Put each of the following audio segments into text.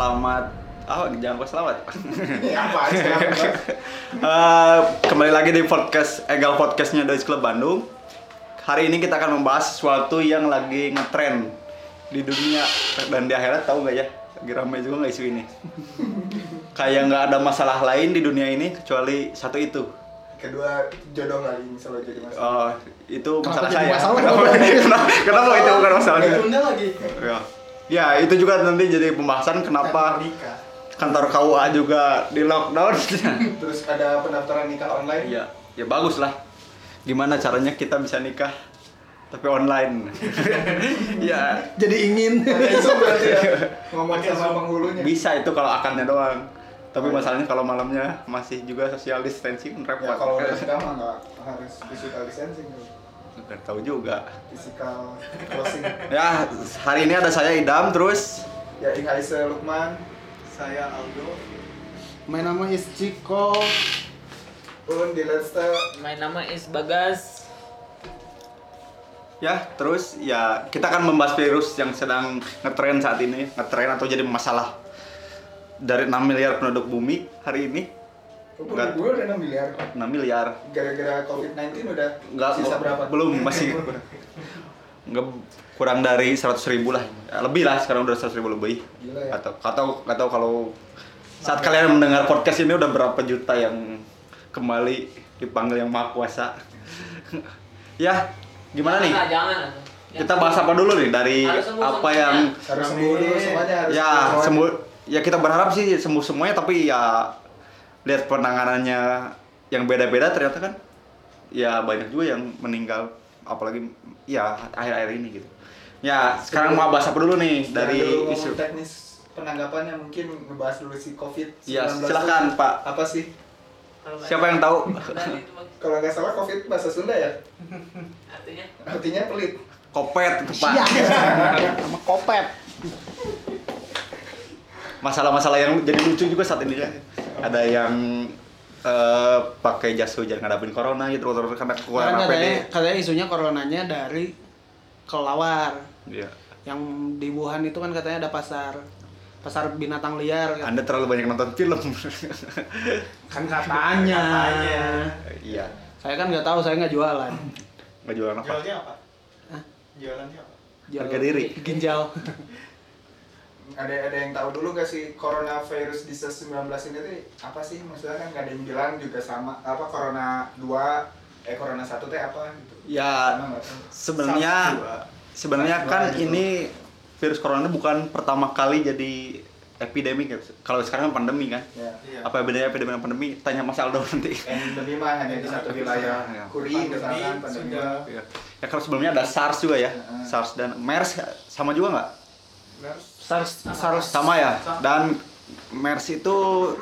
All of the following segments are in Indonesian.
Selamat Oh, jangan lupa selamat. Ini apa sih? Eh, kembali lagi di podcast Egal Podcastnya Dois Club Bandung. Hari ini kita akan membahas sesuatu yang lagi ngetren di dunia dan di akhirat tahu nggak ya? Lagi ramai juga nggak isu ini. Kayak nggak ada masalah lain di dunia ini kecuali satu itu. Kedua jodoh kali ini selalu jadi masalah. Oh, itu Kenapa masalah jadi saya. masalah? Kenapa, kenapa, kenapa itu bukan masalah? Tunda lagi. Ya. Ya, itu juga nanti jadi pembahasan kenapa nikah. kantor KUA juga di lockdown. Terus ada pendaftaran nikah online. Iya, ya bagus lah. Gimana caranya kita bisa nikah tapi online? ya Jadi ingin. Isu berarti ya. Ngomong sama penghulunya. bisa itu kalau akannya doang. Tapi masalahnya kalau malamnya masih juga social distancing repot. Ya kalau udah mah nggak harus physical distancing. Nggak tahu juga. Physical closing. Ya hari ini ada saya Idam terus Ya Ingaise Lukman. Saya Aldo. Main nama is Ciko. Un di. My nama is Bagas. ya terus ya kita akan membahas virus yang sedang ngetren saat ini ngetren atau jadi masalah dari 6 miliar penduduk bumi hari ini Udah gue udah 6 miliar. 6 miliar. Gara-gara COVID-19 udah Nggak, sisa berapa? belum masih. Nggak kurang dari 100 ribu lah. Lebih lah sekarang udah 100 ribu lebih. Gila ya. atau atau atau kalau saat kalian mendengar podcast ini udah berapa juta yang kembali dipanggil yang maha kuasa. Ya gimana nih? Jangan, jangan. kita bahas apa dulu nih? Dari apa semuanya. yang Harus sembuh dulu semuanya harus ya sembuh. Ya kita berharap sih sembuh semuanya tapi ya lihat penanganannya yang beda-beda ternyata kan ya banyak juga yang meninggal apalagi ya akhir-akhir ini gitu ya sekarang mau bahas apa dulu nih dari dulu isu teknis penanggapannya mungkin ngebahas dulu si COVID. ya silakan pak Apa sih? siapa yang tahu Tadi itu, Bang. Kalau nggak salah COVID bahasa Sunda ya? Artinya Artinya pelit. kopet itu pak Iya. Sama kopet. masalah-masalah yang jadi lucu juga saat ini kan ada yang eh, pakai jas hujan ngadapin corona gitu terus karena Kan kekurangan katanya, APD katanya isunya coronanya dari kelawar. Iya. Yang di Wuhan itu kan katanya ada pasar pasar binatang liar kan, Anda terlalu banyak nonton film. kan katanya. iya. Saya kan nggak tahu, saya nggak jualan. Nggak jualan apa? Jualnya apa? Hah? Jualannya apa? Jual Harga diri. Ginjal. Ada ada yang tahu dulu gak sih coronavirus disease 19 ini tuh apa sih? Maksudnya kan nggak ada yang bilang juga sama apa corona 2 eh corona 1 teh apa gitu. Ya, sebenarnya sebenarnya kan gitu. ini virus corona bukan pertama kali jadi epidemi kan. Kalau sekarang kan pandemi kan. Ya. Iya. Apa bedanya epidemi dan pandemi? Tanya Mas Aldo nanti. Endemi mah hanya di satu wilayah Ya. kuring Pandemi misalkan pandemi sudah. mah. Iya. Ya kalau sebelumnya ada SARS juga ya. SARS dan MERS sama juga nggak? SARS SARS Sama ya. Dan MERS itu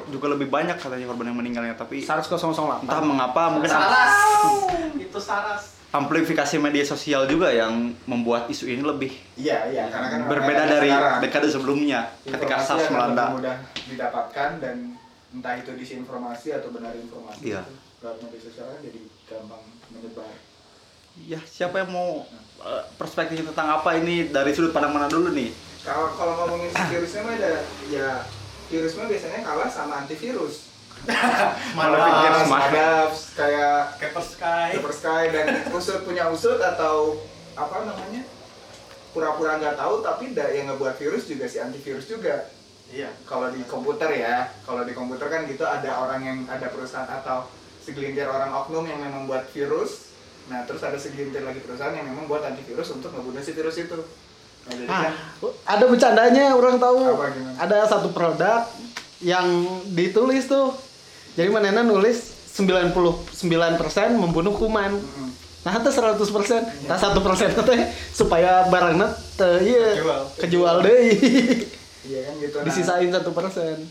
juga lebih banyak katanya korban yang meninggalnya tapi SARS 008. entah mengapa mungkin Saras. Itu Saras. amplifikasi media sosial juga yang membuat isu ini lebih Iya, iya, karena kan berbeda dari sekarang. dekade sebelumnya ketika Informasi SARS melanda. lebih mudah didapatkan dan entah itu disinformasi atau benar informasi Iya. itu lewat media sosial kan jadi gampang menyebar. Ya, siapa yang mau eh, perspektif tentang apa ini dari sudut pandang mana dulu nih? Kalau kalau ngomongin virusnya mah ada ya virus mah biasanya kalah sama antivirus. Smart. ada kayak Paper Sky. Sky dan usut punya usut atau apa namanya pura-pura nggak tahu tapi yang ngebuat virus juga si antivirus juga Iya. kalau di komputer ya kalau di komputer kan gitu ada orang yang ada perusahaan atau segelintir orang oknum yang memang buat virus nah terus ada segelintir lagi perusahaan yang memang buat antivirus untuk ngebunuh si virus itu Ah, ada bercandanya orang tahu. Ada satu produk yang ditulis tuh. Jadi manena nulis 99% membunuh kuman. mm, Nah, itu 100%. Nah, 1% teh supaya barangnya teh iya Kejual. kejual deui. iya kan gitu Disisain 1%.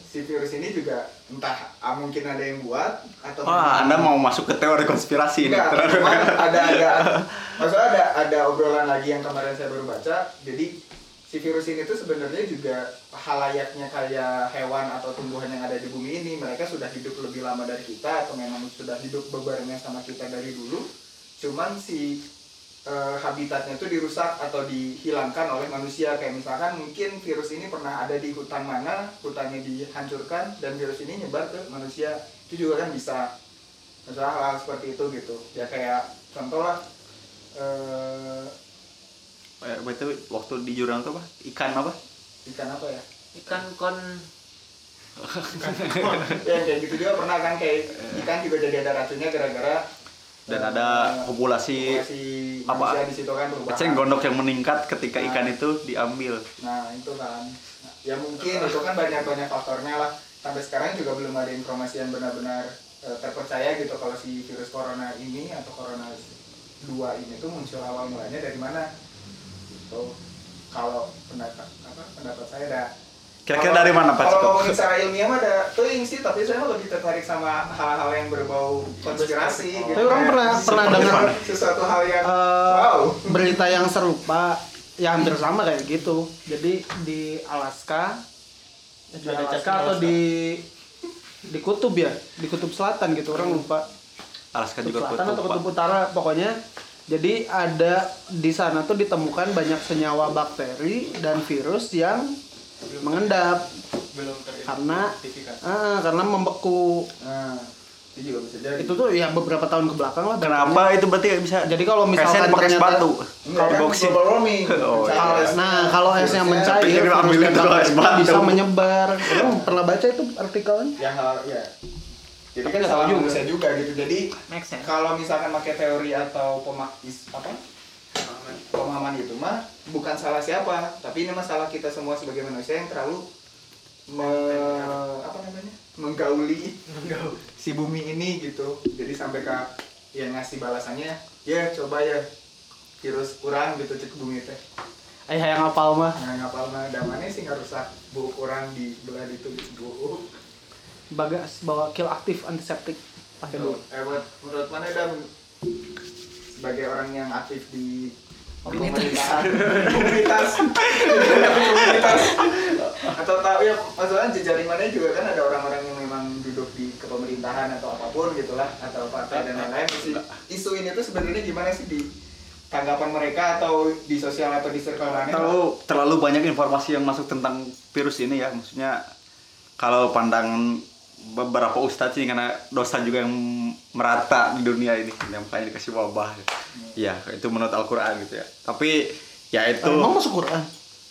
si virus ini juga entah ah, mungkin ada yang buat atau Wah, Anda mau masuk ke teori konspirasi ini. Enggak, ada ada maksudnya ada ada obrolan lagi yang kemarin saya baru baca. Jadi si virus ini tuh sebenarnya juga halayaknya kayak hewan atau tumbuhan yang ada di bumi ini. Mereka sudah hidup lebih lama dari kita atau memang sudah hidup bebarengan sama kita dari dulu. Cuman si eh, habitatnya itu dirusak atau dihilangkan oleh manusia. Kayak misalkan mungkin virus ini pernah ada di hutan mana hutannya dihancurkan dan virus ini nyebar ke manusia. Itu juga kan bisa misalnya hal-hal seperti itu gitu. Ya kayak contoh lah eh, Eh, itu waktu di jurang tuh apa? Ikan apa? ikan apa ya? Ikan kon. Ya kayak gitu juga pernah kan kayak ikan juga jadi ada racunnya gara-gara Dan ada populasi populasi apa? di situ kan gondok yang meningkat ketika Nah. ikan itu diambil. Nah itu kan, ya mungkin itu kan banyak-banyak faktornya lah. Sampai sekarang juga belum ada informasi yang benar-benar eh, terpercaya gitu kalau si virus corona ini atau corona 2 ini tuh muncul awal mulanya dari mana. Gitu. Kalau pendapat apa pendapat saya ada. Kira-kira Kalau- dari mana Pak Kalau Ciko? ngomongin secara ilmiah mah ada teuing sih, tapi saya lebih tertarik sama hal-hal yang berbau konspirasi gitu. Tapi orang pernah pernah seperti dengar sesuatu hal yang eh, wow. berita yang serupa ya hampir sama kayak gitu. Jadi di Alaska di Alaska Alaska. atau di di kutub ya, di kutub selatan gitu. Orang lupa. Alaska Kutub juga selatan atau kutub. kutub utara pokoknya. Jadi ada di sana tuh ditemukan banyak senyawa bakteri dan virus yang mengendap belum karena ah, karena membeku. Nah, itu juga bisa jadi. Itu tuh ya beberapa tahun ke belakang lah. Kenapa itu berarti bisa? Jadi kalau misalkan Esnya pakai kan Boksin. global warming. Oh, iya. Mencair. Nah, kalau esnya mencair, Pikir virus ambil dan itu bakteri es itu batu. bisa menyebar. Orang pernah baca itu artikelnya? hal ya. Jadi Tapi kan salah juga. bisa juga gitu. Jadi kalau misalkan pakai teori atau pemak apa pemahaman itu mah bukan salah siapa, tapi ini masalah kita semua sebagai manusia yang terlalu me- apa namanya menggauli si bumi ini gitu. Jadi sampai ke yang ngasih balasannya, ya coba ya virus kurang gitu cek bumi teh. Ayah yang hafal mah. Nah, ngapal mah damannya sih nggak rusak bu kurang di belah itu bu. Bagas bawa kill aktif antiseptik pakai dulu. Eh, buat menurut mana dan sebagai orang yang aktif di Komunitas. pemerintahan, komunitas, komunitas, atau tahu ya maksudnya jejaring mana juga kan ada orang-orang yang memang duduk di kepemerintahan atau apa pun gitulah atau partai dan lain-lain. Isu ini tuh sebenarnya gimana sih di tanggapan mereka atau di sosial atau di circle mana? Terlalu terlalu banyak informasi yang masuk tentang virus ini ya, maksudnya kalau pandangan beberapa ustadz sih karena dosa juga yang merata di dunia ini yang makanya dikasih wabah. Ya itu menurut Al-Quran gitu ya. Tapi ya itu Emang masuk Quran?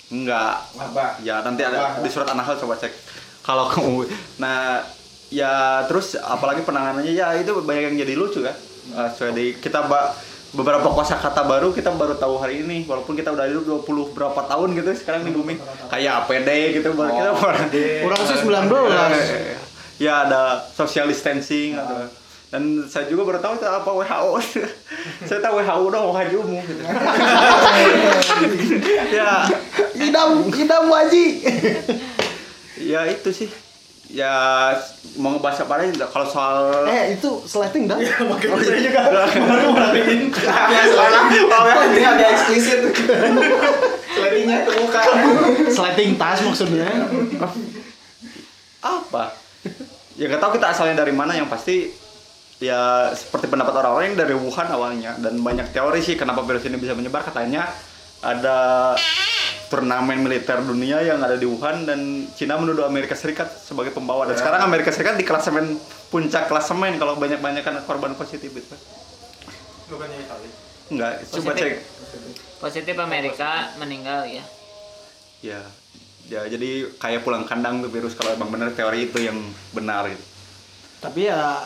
enggak. Wabah. ya nanti ada Wabah. di surat An-Nahl coba cek. Kalau kamu nah ya terus apalagi penanganannya ya itu banyak yang jadi lucu kan Eh, soalnya di- kita ba- beberapa kosakata baru kita baru tahu hari ini walaupun kita udah hidup 20 berapa tahun gitu sekarang di bumi. Kayak APD gitu baru kita baru Orang sih 19. Eh, ya ada social distancing atau dan saya juga baru tahu itu apa WHO saya tahu WHO dong wajib umum gitu ya Idam, idam waji. ya itu sih ya mau ngebahas apa lagi kalau soal eh, itu sleting dah. Oh, saya juga baru merhatiin Ya, salah. Ini agak eksplisit. Slidingnya ke muka. Sleting tas maksudnya. apa ya nggak tahu kita asalnya dari mana yang pasti ya seperti pendapat orang-orang yang dari Wuhan awalnya dan banyak teori sih kenapa virus ini bisa menyebar katanya ada turnamen militer dunia yang ada di Wuhan dan Cina menuduh Amerika Serikat sebagai pembawa dan Ya. sekarang Amerika Serikat di klasemen puncak klasemen kalau banyak-banyakan korban positif itu Bukannya Itali. enggak coba Positif. cek Positif Amerika meninggal ya. ya ya jadi kayak pulang kandang tuh virus. Kalau emang benar teori itu yang benar gitu. Tapi ya,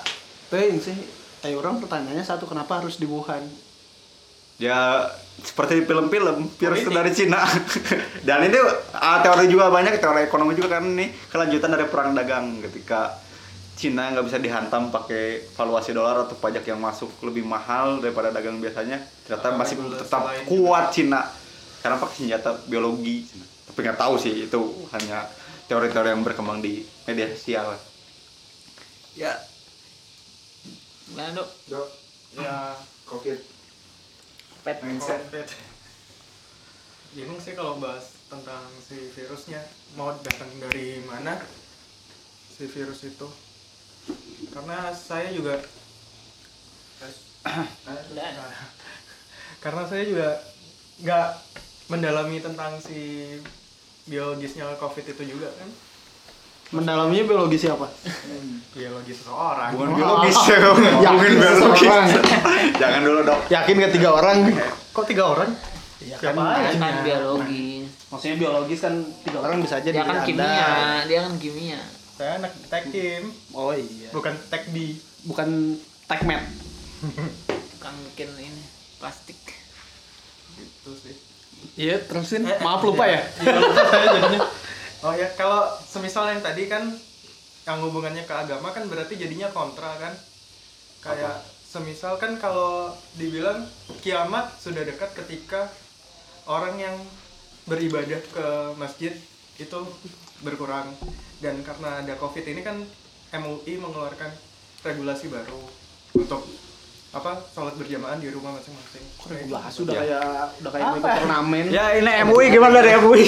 penting sih. Eh, orang pertanyaannya satu, kenapa harus di Wuhan? ya seperti di film-film virus itu dari Cina. Dan itu ah, teori juga banyak teori ekonomi juga kan. Ini kelanjutan dari perang dagang. Ketika Cina nggak bisa dihantam pakai valuasi dolar atau pajak yang masuk lebih mahal daripada dagang biasanya ternyata masih tetap kuat Cina. Karena pakai senjata biologi. Cina. Tapi nggak tahu sih itu hanya teori-teori yang berkembang di media sosial ya Gimana, Dok? Dok, Ya, COVID Pet. mindset. COVID. Bingung sih kalau bahas tentang si virusnya. Mau datang dari mana si virus itu. Karena saya juga. Nah, karena saya juga nggak mendalami tentang si biologisnya covid itu juga kan Mendalaminya biologi siapa? biologi seseorang Bukan biologis ya, Yakin bukan biologis. seseorang. Jangan dulu dok. Yakin gak tiga orang? kok tiga orang Iya Siapa kan, aja? kan biologis Maksudnya biologis kan tiga orang bisa aja dia kan kimia Anda. dia kan kimia saya anak tekim Oh iya. bukan tekdi Bukan tekmet. kan mungkin ini plastik gitu sih Iya, terusin. Eh, Maaf lupa ya. Iya, lupa saya jadinya. Oh ya, kalau semisal yang tadi kan yang hubungannya ke agama kan berarti jadinya kontra kan. Kayak semisal kan kalau dibilang kiamat sudah dekat ketika orang yang beribadah ke masjid itu berkurang dan karena ada covid ini kan MUI mengeluarkan regulasi baru untuk apa? Sholat berjamaah di rumah masing-masing. Bahas udah Ya. kayak udah kayak ikut turnamen. Ya ini MUI gimana dari MUI?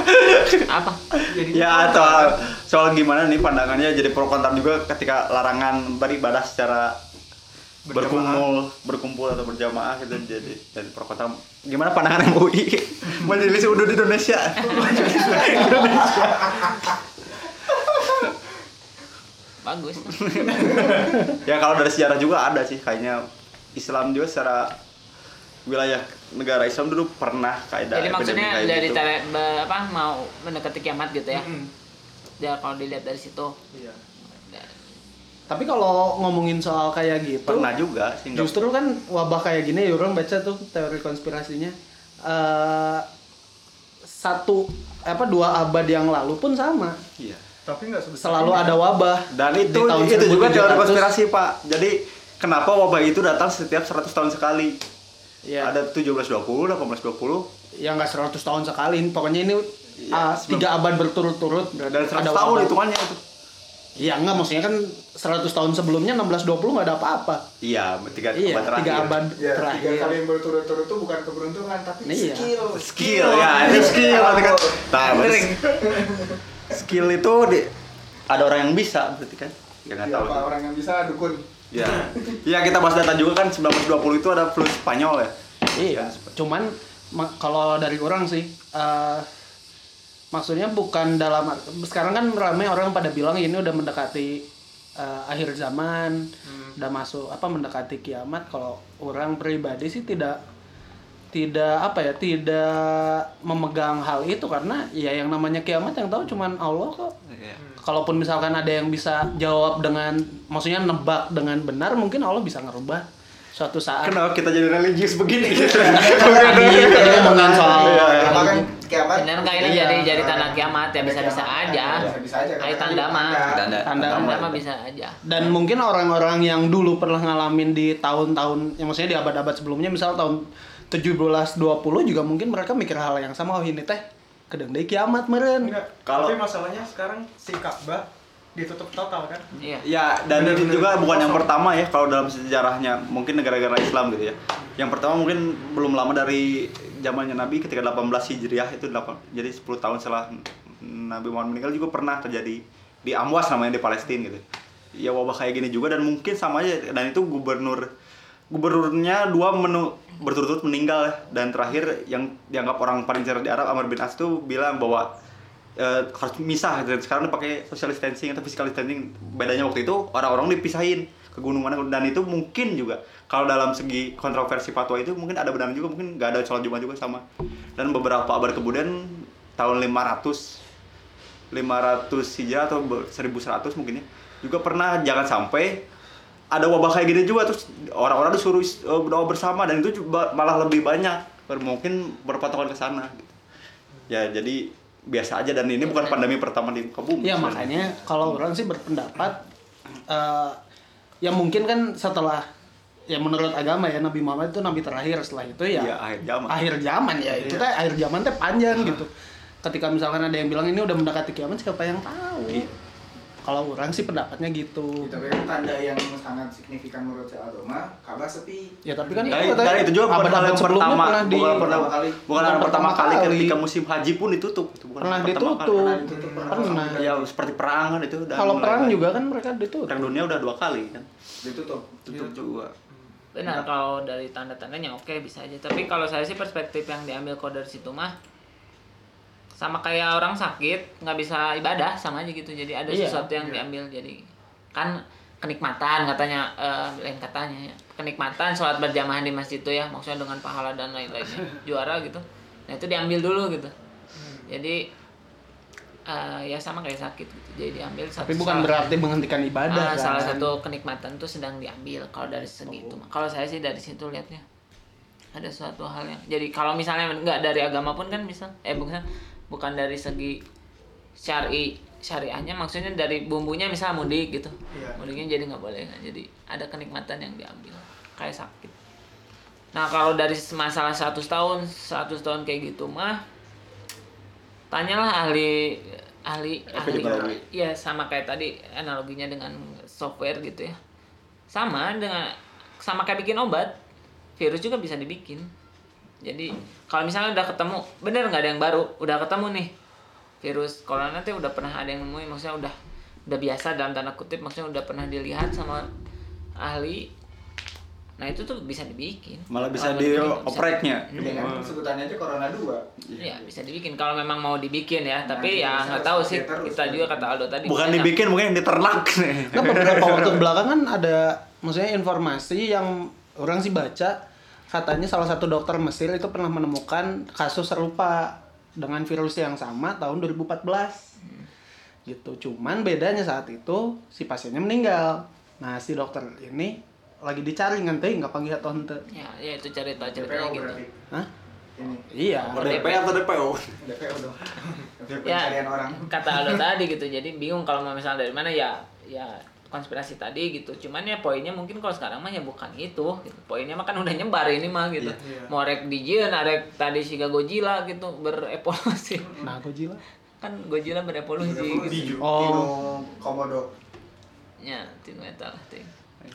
apa? Jadi ya soal soal gimana nih pandangannya? Jadi pro kontra juga ketika larangan beribadah secara berkumpul berkumpul atau berjamaah gitu jadi dan pro kontra. Gimana pandangan MUI majelis udud Indonesia bagus. Ya kalau dari sejarah juga ada sih. Kayaknya Islam juga secara wilayah negara Islam dulu pernah kayak jadi epidemi maksudnya kayak dari gitu. tele- apa mau mendekati kiamat gitu ya? Mm-mm. ya kalau dilihat dari situ. Iya. Tapi kalau ngomongin soal kayak gitu, pernah juga sih nggak- justru kan wabah kayak gini ya orang baca tuh teori konspirasinya. Eh satu apa dua abad yang lalu pun sama. Iya Tapi nggak sebesar selalu ini. ada wabah Dan Di itu tahun itu juga teori 1700. konspirasi Pak. Jadi kenapa wabah itu datang setiap 100 tahun sekali? ya Ada 1720, 1820, yang nggak 100 tahun sekali pokoknya ini sebelum- tiga abad berturut-turut dan 100 ada tahun wabah. hitungannya itu. Iya enggak maksudnya kan 100 tahun sebelumnya 1620 nggak ada apa-apa. Iya, tiga Iya, abad terakhir. tiga abad Ya, tiga terakhir. kali yang berturut-turut itu bukan keberuntungan tapi Iya. skill. Skill ya, itu skill. Kan. Nah, skill itu di, ada orang yang bisa berarti kan? Ya nggak tahu. Siapa orang yang bisa dukun. Ya. Ya kita bahas data juga kan 1920 itu ada flu Spanyol ya. Iya. Cuman ma- kalau dari orang sih eh maksudnya bukan dalam sekarang kan ramai orang pada bilang ini udah mendekati eh, akhir zaman, udah masuk apa mendekati kiamat. Kalau orang pribadi sih tidak tidak apa ya tidak memegang hal itu karena ya yang namanya kiamat yang tahu cuman Allah kok Iya. kalaupun misalkan ada yang bisa jawab dengan maksudnya nebak dengan benar mungkin Allah bisa ngerubah suatu saat Kenapa kita jadi religius begini? gitu? tadi tadi ngomongin soal Iya, iya. Apa kan kiamat? benar nggak ini jadi jadi tanda kiamat ya bisa bisa aja Bisa-bisa aja. Ayo tanda mah Tanda, Tanda. tanda mah bisa aja dan mungkin orang-orang yang dulu pernah ngalamin di tahun-tahun yang maksudnya di abad-abad sebelumnya misal tahun 1720 juga mungkin mereka mikir hal yang sama oh ini teh kedeng deui kiamat meren Enggak. Kalau- Tapi masalahnya sekarang si Ka'bah ditutup total kan? iya Ya, dan Bener, itu bener. juga bukan yang pertama ya kalau dalam sejarahnya mungkin negara-negara Islam gitu ya. Yang pertama mungkin belum lama dari zamannya Nabi ketika 18 Hijriah itu 8, jadi 10 tahun setelah Nabi Muhammad meninggal juga pernah terjadi di Amwas namanya di Palestina gitu. Ya wabah kayak gini juga dan mungkin sama aja dan itu gubernur gubernurnya dua menu berturut-turut meninggal. Dan terakhir yang dianggap orang paling cerdas di Arab Amr bin As tuh bilang bahwa eh, harus misah dan sekarang dipakai social distancing atau physical distancing. Bedanya waktu itu orang-orang dipisahin ke gunung mana dan itu mungkin juga kalau dalam segi kontroversi fatwa itu mungkin ada benar juga. Mungkin nggak ada sholat jumat juga sama. Dan beberapa abad kemudian tahun 500 500 hijrah atau be- 1100 mungkin ya juga pernah jangan sampai ada wabah kayak gini juga terus orang-orang disuruh is- eh, berdoa bersama dan itu juga malah lebih banyak mungkin berpatokan ke sana gitu. ya jadi biasa aja dan ini bukan pandemi pertama di muka bumi ya sebenarnya. makanya kalau orang sih berpendapat eh ya mungkin kan setelah ya menurut agama ya Nabi Muhammad itu nabi terakhir setelah itu ya Iya, akhir zaman. akhir zaman ya itu Iya. teh akhir zaman teh panjang gitu ketika misalkan ada yang bilang ini udah mendekati kiamat siapa yang tahu Iya. Kalau orang sih pendapatnya gitu Tapi kan tanda yang sangat signifikan menurut saya agama, Ka'bah sepi. ya tapi kan Dan, itu tadi itu juga bukan hal yang pertama, pernah di bukan, pertama pertama kali. bukan hal yang Bukan pertama pertama kali kali. ketika musim haji pun ditutup. Itu bukan pernah pertama ditutup kali. Pernah ditutup, pernah pernah Ya seperti perang kan itu udah kalau perang lagi. juga kan mereka ditutup perang dunia udah dua kali kan Ditutup. tutup juga Benar kalau dari tanda-tandanya oke bisa aja. Tapi kalau saya sih perspektif yang diambil kok dari situ mah sama kayak orang sakit nggak bisa ibadah sama aja gitu. Jadi ada Iya, sesuatu yang diambil jadi kan kenikmatan katanya eh, lain katanya ya. Kenikmatan sholat berjamaah di masjid itu ya maksudnya dengan pahala dan lain-lainnya juara gitu. Nah itu diambil dulu gitu. Jadi eh, ya sama kayak sakit gitu. Jadi diambil satu Tapi bukan salah- berarti menghentikan ibadah Ah, salah kan? satu kenikmatan itu sedang diambil kalau dari segi itu. mah. Kalau saya sih dari situ lihatnya ada suatu hal yang jadi kalau misalnya nggak dari agama pun kan bisa eh bukan bukan dari segi syari syariahnya maksudnya dari bumbunya misal mudik gitu. Iya. mudiknya jadi nggak boleh kan jadi ada kenikmatan yang diambil kayak sakit. Nah kalau dari masalah 100 tahun 100 tahun kayak gitu mah tanyalah ahli ahli ahli. ya sama kayak tadi analoginya dengan software gitu ya. Sama dengan sama kayak bikin obat virus juga bisa dibikin jadi kalau misalnya udah ketemu bener nggak ada yang baru? Udah ketemu nih virus corona nanti udah pernah ada yang nemuin maksudnya udah udah biasa dalam tanda kutip maksudnya udah pernah dilihat sama ahli. Nah itu tuh bisa dibikin. Malah bisa Kalau di dibikin, bisa opreknya. dibikin. dengan sebutannya aja corona 2 Iya bisa dibikin. Kalau memang mau dibikin ya Nah, tapi ya nggak tahu sih. terus, kita kan. juga kata Aldo tadi Bukan dibikin, mungkin yang diternak. Nih. Nah, beberapa waktu belakangan ada maksudnya informasi yang orang sih baca katanya salah satu dokter Mesir itu pernah menemukan kasus serupa dengan virus yang sama tahun 2014. Gitu. Cuman bedanya saat itu si pasiennya meninggal. Nah, si dokter ini lagi dicari nganti nggak panggil atau hente. ya ya itu cerita DPO ceritanya gitu berarti Hah? ini Iya. DP atau DPO? DPO dong Daftar ya orang kata Aldo tadi gitu jadi bingung kalau mau misalnya dari mana ya ya konspirasi tadi gitu cuman ya poinnya mungkin kalau sekarang mah ya bukan itu gitu. poinnya mah kan udah nyebar ini mah gitu Iya. mau rek dijieun arek tadi si Godzilla gitu berevolusi Nah, Godzilla. kan Godzilla berevolusi gitu. Biju. Oh. Komodo ya tin metal ting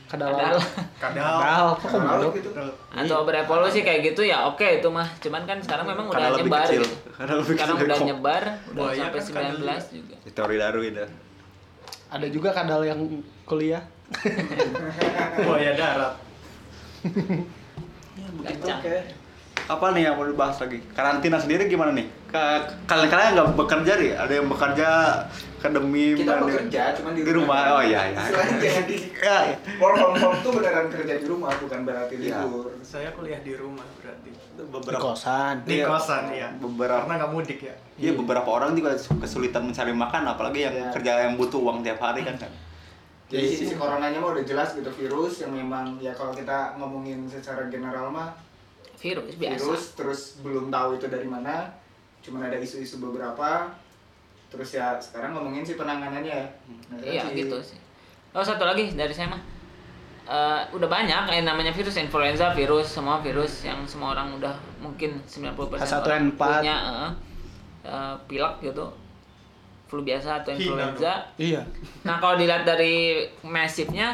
Kadal. Kadal. Kadal. Kadal. Kadal gitu atau berevolusi kayak gitu ya oke itu mah cuman kan sekarang memang udah Karena lebih nyebar kecil. gitu Karena lebih sekarang udah nyebar udah sampai kan kadal 19 juga teori Darwin ya. Ada juga kadal yang kuliah. Buaya darat. Gancang. Oke. Apa nih yang mau dibahas lagi? Karantina sendiri gimana nih? Ka- Kalian-kalian nggak bekerja nih? Ada yang bekerja ke demi kita bekerja cuman di di rumah. Oh iya iya. Istilahnya jangan di Ya, ya. work from home tuh beneran kerja di rumah bukan berarti Iya. libur Saya kuliah di rumah berarti. Di beberapa kosan. Di Iya. kosan ya. Beberapa- Karena nggak mudik ya. Iya beberapa orang juga kesulitan mencari makan apalagi yang Iya. kerja yang butuh uang tiap hari kan kan. Jadi Iya. sisi coronanya mah udah jelas gitu virus yang memang ya kalau kita ngomongin secara general mah virus biasa. Virus terus belum tahu itu dari mana. Cuman ada isu-isu beberapa. Terus ya sekarang ngomongin si penanganannya. Ya Nah, iya si- gitu sih. Oh satu lagi dari saya mah. Eh, udah banyak kayak namanya virus influenza virus semua virus yang semua orang udah mungkin 90% orang H1N4. punya eh, eh, pilek gitu. Flu biasa atau influenza. Iya. nah kalau dilihat dari masifnya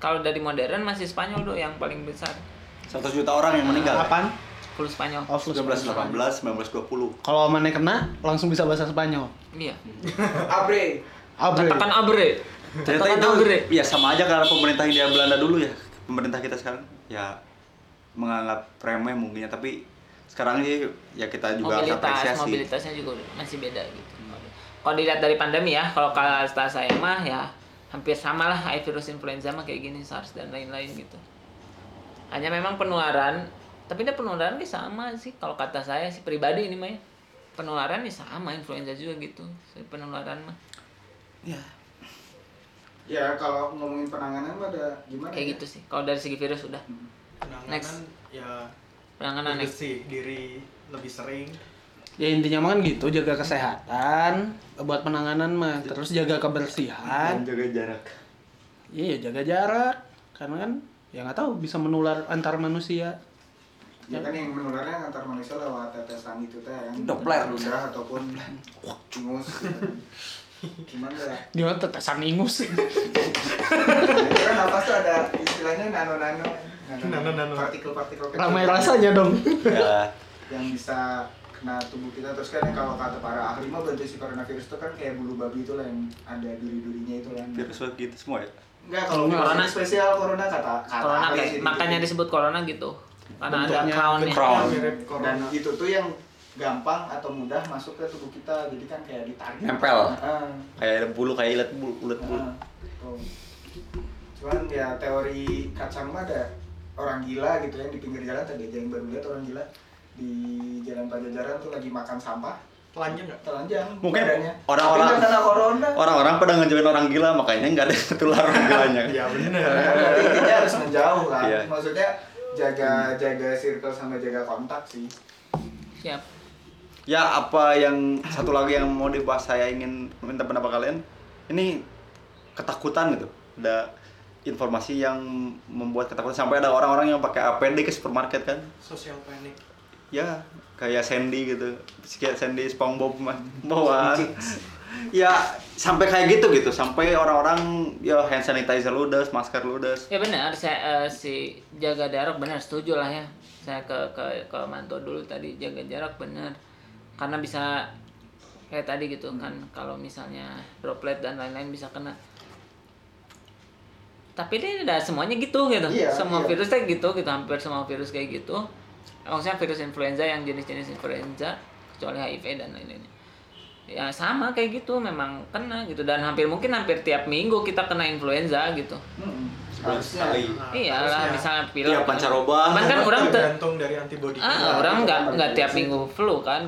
kalau dari modern masih Spanyol tuh yang paling besar 100 juta orang yang meninggal. Apaan? flu Spanyol Oh, flu 1918, 1920. Kalau mana kena langsung bisa bahasa Spanyol. iya abre Abre. katakan abre Ternyata katakan itu abre ya sama aja karena pemerintah Hindia Belanda dulu ya. Pemerintah kita sekarang ya menganggap remeh mungkinnya tapi sekarang sih ya kita juga harus mobilitas apresiasi. mobilitasnya juga masih beda gitu kalau dilihat dari pandemi ya kalau kata saya mah ya hampir sama lah virus influenza mah kayak gini SARS dan lain-lain gitu hanya memang penularan tapi ini penularan ini sama sih kalau kata saya sih pribadi ini mah ya penularan ini sama influenza juga gitu penularan mah Ya. ya kalau ngomongin penanganan mah ada gimana kayak ya? gitu sih kalau dari segi virus udah Penanganan Next. ya penanganan next bersih diri lebih sering. Ya intinya mah kan gitu, jaga kesehatan buat penanganan mah, terus jaga kebersihan. jaga jarak. Iya, jaga jarak. Karena kan ya nggak tahu bisa menular antar manusia. ya kan yang menularnya antar manusia lewat tetesan itu teh yang Doplet. ludah ataupun ingus gitu. gimana ya Dia tetesan ingus. kan apa tuh ada istilahnya nano nano Nano-nano. partikel-partikel kecil Ramai rasanya dong. Ya. yang bisa kena tubuh kita terus kan kalau kata para ahli mah berarti si coronavirus itu kan kayak bulu babi itu lah yang ada duri-durinya itu kan Virus gitu semua ya. Enggak, kalau Corona. corona spesial corona kata kata corona kayak sih makanya gitu. disebut corona gitu karena ada Bentuknya crownnya crown. mirip dan itu tuh yang gampang atau mudah masuk ke tubuh kita jadi kan kayak ditarik Nempel. Heeh. kayak bulu kayak ilet bulu ulet bulu Heeh. Tuh. cuman ya teori kacang mah ada orang gila gitu yang di pinggir jalan tadi aja yang baru lihat orang gila di jalan Pajajaran tuh lagi makan sampah telanjang nggak? Telanjang. Mungkin badannya. orang-orang- orang-orang pada ngejoin orang gila makanya nggak ada yang ketular orang gilanya. Iya bener. Berarti intinya harus menjauh kan? Iya. maksudnya jaga jaga circle sama jaga kontak sih. Siap. Ya apa yang satu lagi yang mau dibahas saya ingin minta pendapat kalian. Ini ketakutan gitu. Ada informasi yang membuat ketakutan. Sampai ada orang-orang yang pakai APD ke supermarket kan? Social panic. Ya kayak Sandy gitu. Kayak Sandy SpongeBob bawa. Ya sampai kayak gitu gitu. Sampai orang-orang ya hand sanitizer ludes masker ludes ya benar saya eh, si jaga jarak benar setuju lah ya. Saya ke ke ke Manto dulu tadi jaga jarak benar. Karena bisa kayak tadi gitu kan kalau misalnya droplet dan lain-lain bisa kena. Tapi dia udah semuanya gitu gitu. Iya, semua iya. virusnya gitu gitu hampir semua virus kayak gitu maksudnya virus influenza yang jenis-jenis influenza kecuali HIV dan lain-lainnya ya sama kayak gitu memang kena gitu dan hampir mungkin hampir tiap minggu kita kena influenza gitu Sebulan sekali. Iyalah, harusnya. misalnya pilek. Iya, pancaroba. Cuman kan orang te- tergantung dari antibody ah, kita. orang nggak Iya, nggak tiap iya. minggu flu kan.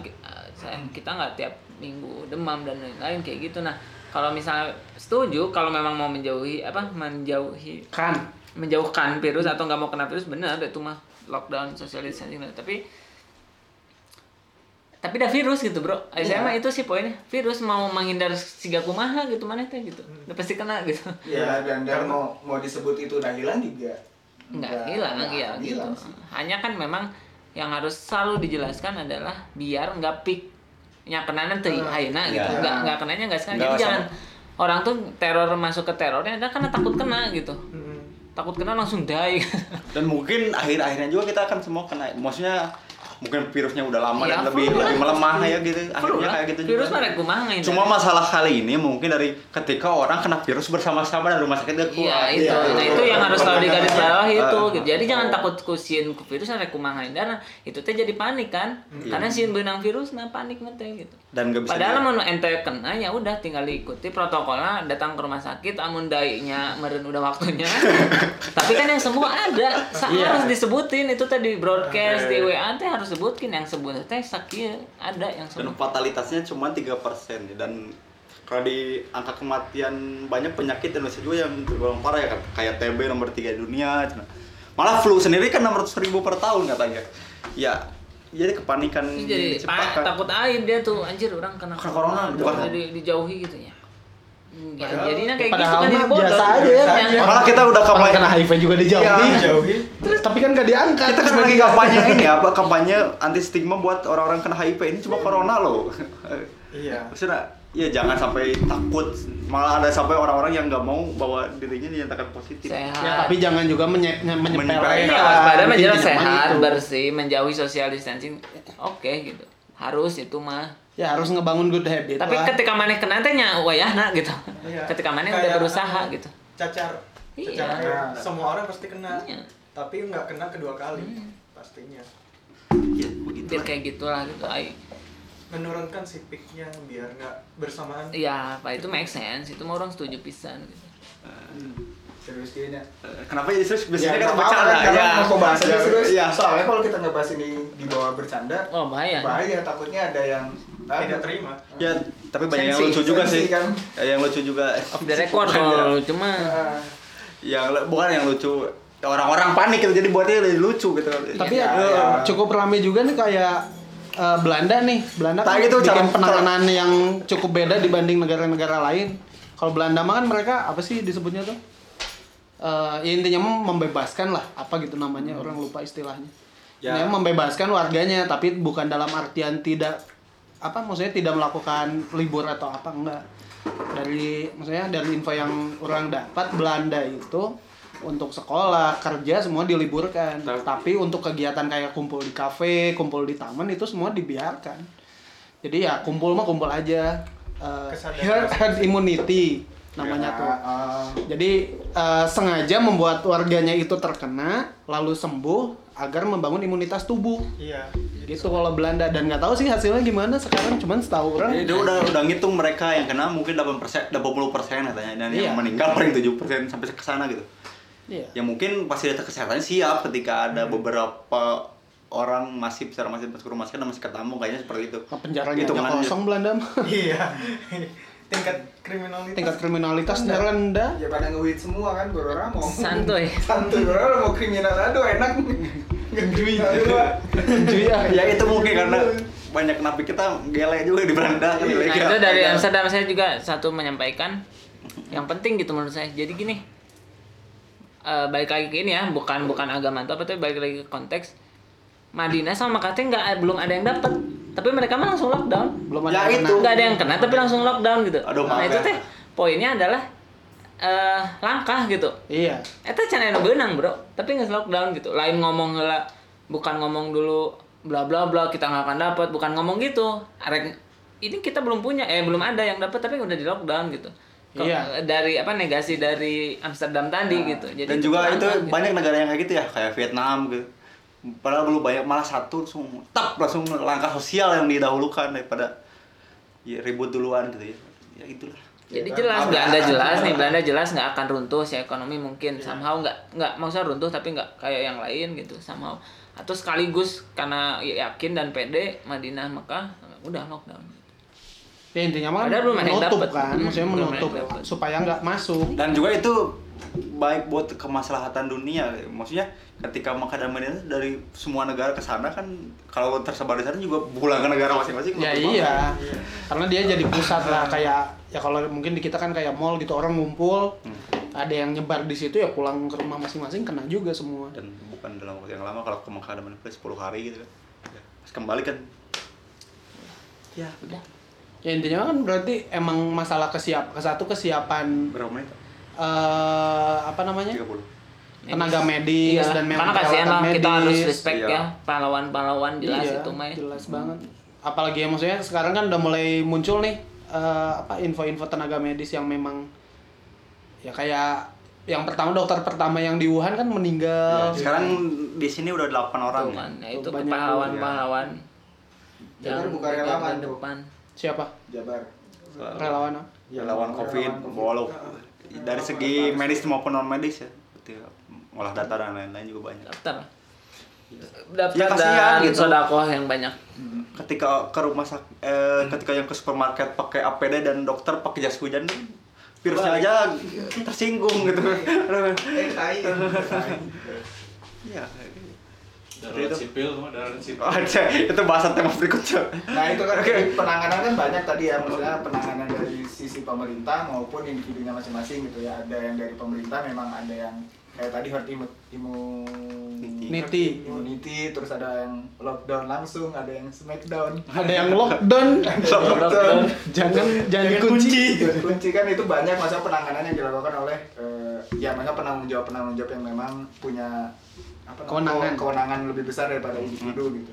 Kita nggak tiap minggu demam dan lain-lain kayak gitu. Nah, kalau misalnya setuju kalau memang mau menjauhi apa menjauhi kan menjauhkan virus atau nggak mau kena virus benar itu mah lockdown social distancing tapi tapi dah virus gitu bro. Saya Iya. mah itu sih poinnya. Virus mau menghindar siga kumaha gitu mana teh gitu. Hmm. udah pasti kena gitu. Ya dan dan mau mau disebut itu udah hilang juga. Nggak hilang nggak ya gitu. hilang sih. hanya kan memang yang harus selalu dijelaskan adalah biar nggak peak nya kena nanti haina gitu. Iya. nggak nggak kenanya nggak sekarang. Nggak jadi jangan orang tuh teror masuk ke terornya ada karena takut kena gitu. Takut kena langsung die Dan mungkin akhir-akhirnya juga kita akan semua kena. Maksudnya mungkin virusnya udah lama Iya, dan lebih flu lah. lebih melemah ya gitu. Akhirnya kayak gitu virus juga. kumaha ngehindar. Cuma masalah kali ini mungkin dari ketika orang kena virus bersama-sama dan rumah sakit gak Iya kuat. itu, Iya, nah iya. itu yang harus selalu digaris bawah itu. Ah. gitu. Jadi jangan takut kusin ku virus ada kumaha hindar. Itu teh jadi panik kan? Iya. Karena si benang virus nah panik teh gitu. Dan gak bisa Padahal mau ente kena ya udah tinggal diikuti protokolnya datang ke rumah sakit amun dainya meren udah waktunya. Tapi kan yang sembuh ada. Sa- Iya. harus disebutin itu tadi broadcast di WA teh harus sebutin yang sembuh teh sakit ada yang dan sembuh. fatalitasnya cuma 3% dan kalau di angka kematian banyak penyakit Indonesia juga yang tergolong parah ya kan kayak TB nomor 3 di dunia malah flu sendiri kan 600 ribu per tahun katanya ya jadi kepanikan Ini jadi cepat pa- takut aib dia tuh anjir orang kena Kena corona, bukan? jadi dijauhi gitu ya. Ya, Padahal- jadinya kayak gitu padahal kan jadi mah bodoh. biasa aja ya. Yang- malah kita udah kampanye kena HIV juga dijauhi. Iya, Jauhi. Terus tapi kan gak diangkat. kita kan lagi kampanye ini apa kampanye anti stigma buat orang-orang kena HIV ini cuma corona loh Iya. maksudnya ya jangan sampai takut malah ada sampai orang-orang yang nggak mau bahwa dirinya dinyatakan positif sehat. Ya, tapi jangan juga menye menyepelekan. Iya, waspada Intinya mah sehat, itu. bersih, menjauhi social distancing. Oke gitu. Harus itu mah. Ya harus ngebangun good habit Tapi lah. ketika maneh kena teh wayahna gitu. Iya. Ketika maneh udah berusaha gitu. Cacar. Iya. Cacar. Nah. Semua orang pasti kena. Iya. Tapi nggak kena kedua kali. Hmm. Pastinya. ya begitu Biar kayak gitulah gitu. Ay. Menurunkan si peaknya biar nggak bersamaan. Iya, Pak itu make sense. Itu mah orang setuju pisan gitu. serius kayaknya kenapa jadi serius biasanya Ya, kan bercanda kan, karena ya mau bahas Ya, serius ya soalnya kalau kita ngebahas ini di bawah bercanda Oh, bahaya. bahaya takutnya ada yang Tidak terima. ya tapi banyak yang lucu juga sensi sih kan. Ya, yang lucu juga Off the record kalau lucu mah. Nah, yang bukan yang lucu orang-orang panik gitu jadi buatnya lucu gitu Tapi Iya, ya, iya. cukup rame juga nih kayak eh, Belanda nih. Belanda kan gitu, bikin cara- penanganan yang cukup beda dibanding negara-negara lain. Kalau Belanda mah kan mereka apa sih disebutnya tuh? Eh, ya intinya membebaskan lah apa gitu namanya orang lupa istilahnya. Ya. Ya. membebaskan warganya tapi bukan dalam artian tidak apa maksudnya tidak melakukan libur atau apa enggak. Dari maksudnya dari info yang orang dapat Belanda itu untuk sekolah, kerja semua diliburkan. Tapi- Tapi untuk kegiatan kayak kumpul di kafe, kumpul di taman itu semua dibiarkan. Jadi ya kumpul mah kumpul aja. Kesadaran herd, herd immunity. namanya Ya, tuh. ah. Jadi eh, sengaja membuat warganya itu terkena lalu sembuh agar membangun imunitas tubuh. Iya. Gitu kalau Belanda dan nggak tahu sih hasilnya gimana sekarang cuman setahu orang Jadi dia udah udah ngitung mereka yang kena mungkin 8 persen, 80 persen katanya dan Iya. yang meninggal paling 7 persen sampai ke sana gitu. Iya. Ya mungkin fasilitas kesehatannya siap ketika ada beberapa orang masih secara masih masuk rumah sakit dan masih ketemu kayaknya seperti itu. Nah, penjaranya aja Hitungannya. kosong Belanda. Iya. Tingkat kriminalitas. Tingkat kriminalitasnya rendah. Ya pada nge semua kan, Borora mau Santuy. santuy Borora mau kriminal aduh enak. Gendui. Iya. ya itu mungkin karena banyak napi kita gele juga di Belanda kan Nah itu dari Amsterdam saya juga satu menyampaikan yang penting gitu menurut saya. Jadi gini, eh balik lagi ke ini ya, bukan bukan agama atau apa tapi balik lagi ke konteks. Madinah sama teh nggak belum ada yang dapat, tapi mereka mah langsung lockdown. Belum Ya, ada yang itu. kena. Nggak ada yang kena tapi langsung lockdown gitu. Aduh, nah maaf itu ya. teh poinnya adalah eh langkah gitu. Iya. Eta can aya nu beunang, Bro. Tapi nggak lockdown gitu. Lain ngomong heula, bukan ngomong dulu bla bla bla kita nggak akan dapat, bukan ngomong gitu. Arek ini kita belum punya, eh belum ada yang dapat tapi udah di lockdown gitu. Iya. Dari apa negasi dari Amsterdam tadi gitu. Jadi dan juga itu gitu. banyak negara yang kayak gitu ya kayak Vietnam gitu padahal belum banyak malah satu langsung tap langsung langkah sosial yang didahulukan daripada ya, ribut duluan gitu ya ya itulah Jadi Ya, jelas kan? Belanda Ada- jelas nih Belanda jelas nggak akan runtuh si ekonomi mungkin somehow nggak nggak maksudnya runtuh tapi nggak kayak yang lain gitu somehow atau sekaligus karena yakin dan pede Madinah Mekah udah lockdown Ya intinya mah Padahal belum menutup dapet. kan, Hmm, maksudnya menutup dapet. supaya nggak masuk. dan juga itu baik buat kemaslahatan dunia maksudnya ketika Madinah dari semua negara ke sana kan kalau tersebar di sana juga pulang ke negara masing-masing Ya iya. banget. Karena dia jadi pusat lah kayak ya kalau mungkin di kita kan kayak mall gitu orang ngumpul, Hmm. ada yang nyebar di situ ya pulang ke rumah masing-masing kena juga semua. dan bukan dalam waktu yang lama kalau ke Madinah 10 hari gitu kan Ya, pas kembali kan ya udah Ya intinya kan berarti emang masalah kesiap ke satu kesiapan berapa menit eh apa namanya? 30 tenaga medis Iya, dan memang karena kasihan lah peralatan kita harus medis. respect Iya. ya pahlawan-pahlawan jelas Iya, itu mah ya. jelas banget apalagi ya maksudnya sekarang kan udah mulai muncul nih eh, apa info-info tenaga medis yang memang ya kayak yang pertama dokter pertama yang di Wuhan kan meninggal Ya, sekarang di sini udah 8 orang Tuh ya. kan, ya itu pahlawan-pahlawan Jabar buka relawan tuh. depan. Siapa Jabar. relawan apa? Relawan COVID, walau dari segi medis maupun non medis ya. Ya. Ngolah data dan lain-lain juga banyak. Daftar. Ya, Daftar kasihan dan gitu. sodakoh yang banyak. Ketika ke rumah sakit, eh, ketika yang ke supermarket pakai APD dan dokter pakai jas hujan virusnya aja tersinggung gitu. Iya. Darurat sipil darurat sipil. Oh, cek, itu bahasa tema berikutnya. Nah itu kan jadi penanganan kan banyak tadi ya maksudnya penanganan dari sisi pemerintah maupun individunya masing-masing gitu ya. Ada yang dari pemerintah memang ada yang kayak tadi herd immu- Niti. immunity. Terus ada yang lockdown langsung ada yang smackdown. Ada yang lockdown. Lockdown. Jangan jangan dikunci kunci. kan itu banyak masa penanganan yang dilakukan oleh eh, ya masa penanggung jawab penanggung jawab yang memang punya apa Kewenangan. kewenangan lebih besar daripada individu gitu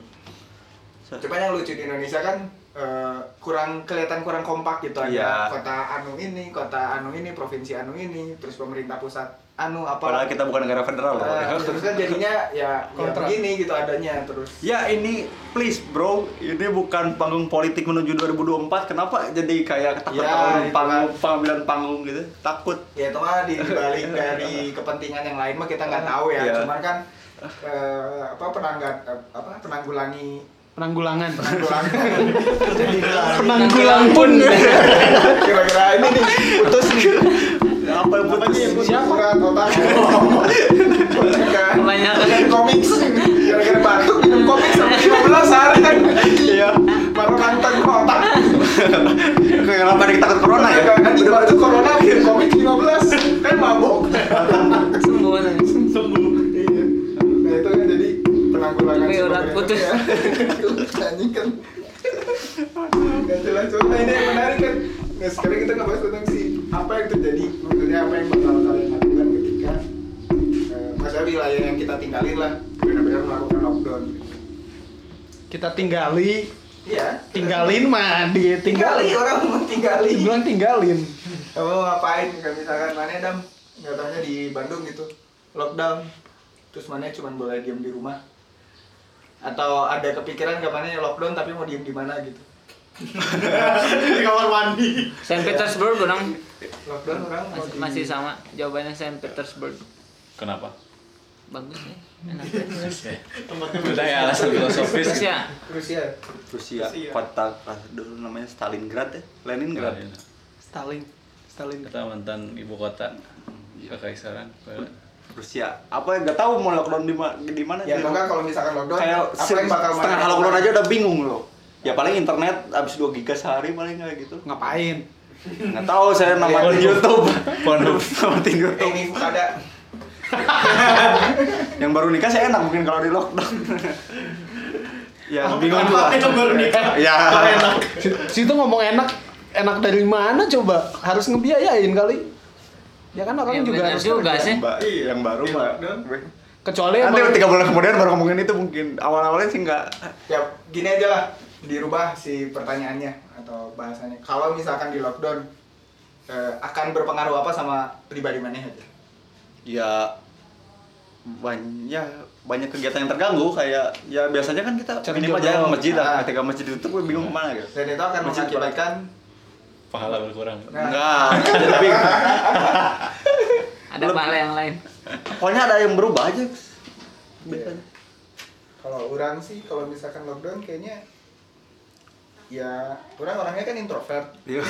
Cuman yang lucu di Indonesia kan eh, kurang kelihatan kurang kompak gitu ada Iya. kota anu ini, kota anu ini, provinsi anu ini, terus pemerintah pusat anu apa. Padahal kita bukan negara federal loh. Eh, terus kan jadinya ya, ya Kontra. begini gitu adanya terus. Ya ini please bro, ini bukan panggung politik menuju 2024. Kenapa jadi kayak takut Ya, panggung kan. pengambilan panggung gitu? Takut. Ya itu mah di balik dari kepentingan yang lain mah kita nggak tahu ya. Iya. Cuman kan eh, apa penanggat apa penanggulangi penanggulangan. Penanggulangan. Penanggulang pun. Kira-kira ini nih putus nih. Apa yang putus? siapa? Surat otak. Kebanyakan. Kan komik gara-gara batuk minum komik sampai 15 hari. Kan Iya. baru nantang otak. Kenapa kita takut corona ya? kan di batuk corona minum komik 15 kan mabok Sembuh. sembuh si urat putus. ya. kan. Gak jelas cuma nah, ini yang menarik kan. Nah sekarang kita ngebahas tentang si apa yang terjadi. Maksudnya apa yang bakal kalian lakukan ketika eh, maksudnya wilayah yang kita tinggalin lah. Benar-benar melakukan lockdown. Kita tinggali. Iya. Tinggalin mah dia tinggali tinggalin. orang mau tinggali bilang tinggalin. Kamu ngapain? Kayak misalkan mana dam? Taunya di Bandung gitu. Lockdown. Terus mana cuma boleh diem di rumah atau ada kepikiran gak mana lockdown tapi mau diem di mana gitu. Di kamar mandi. Saint Petersburg orang lockdown orang mau masih, di- masih sama. Jawabannya Saint Petersburg. Kenapa? bagus ya. Enak. Udah ya alasan filosofis. ya Rusia. Rusia, Rusia. kota dulu namanya Stalingrad ya, Leningrad. Stalin. Stalin. Kita mantan ibu kota. Kekaisaran. Rusia. Apa ya? Gak tahu mau lockdown di ma- di mana. ya enggak kalau misalkan lockdown kayak apa yang bakal setengah mana lockdown aja udah bingung loh. Ya paling internet abis 2 giga sehari paling kayak gitu. ngapain Nggak tahu saya namatin YouTube. Pornhub. namatin eh YouTube. ini ada Yang baru nikah saya enak mungkin kalau di lockdown. ya bingung Apa juga. yang baru nikah? Ya. enak situ ngomong enak enak dari mana coba harus ngebiayain kali ya kan orang Ya, juga harus juga kerja. sih. Mbak, yang baru mbak. lockdown. kecuali Nanti emang- tiga bulan kemudian baru ngomongin itu mungkin awal-awalnya sih nggak. ya gini aja lah dirubah si pertanyaannya atau bahasanya kalau misalkan di lockdown eh, akan berpengaruh apa sama pribadi mana aja ya banyak banyak kegiatan yang terganggu kayak ya biasanya kan kita minimal jalan ke masjid Ah. lah ketika masjid ditutup gue bingung ke mana gitu dan itu akan Masjid mengakibatkan Pahala berkurang. Nah. enggak jadi bingung. ada pahala yang lain pokoknya ada yang berubah aja biasanya kalau orang sih kalau misalkan lockdown kayaknya ya orang orangnya kan introvert Iya.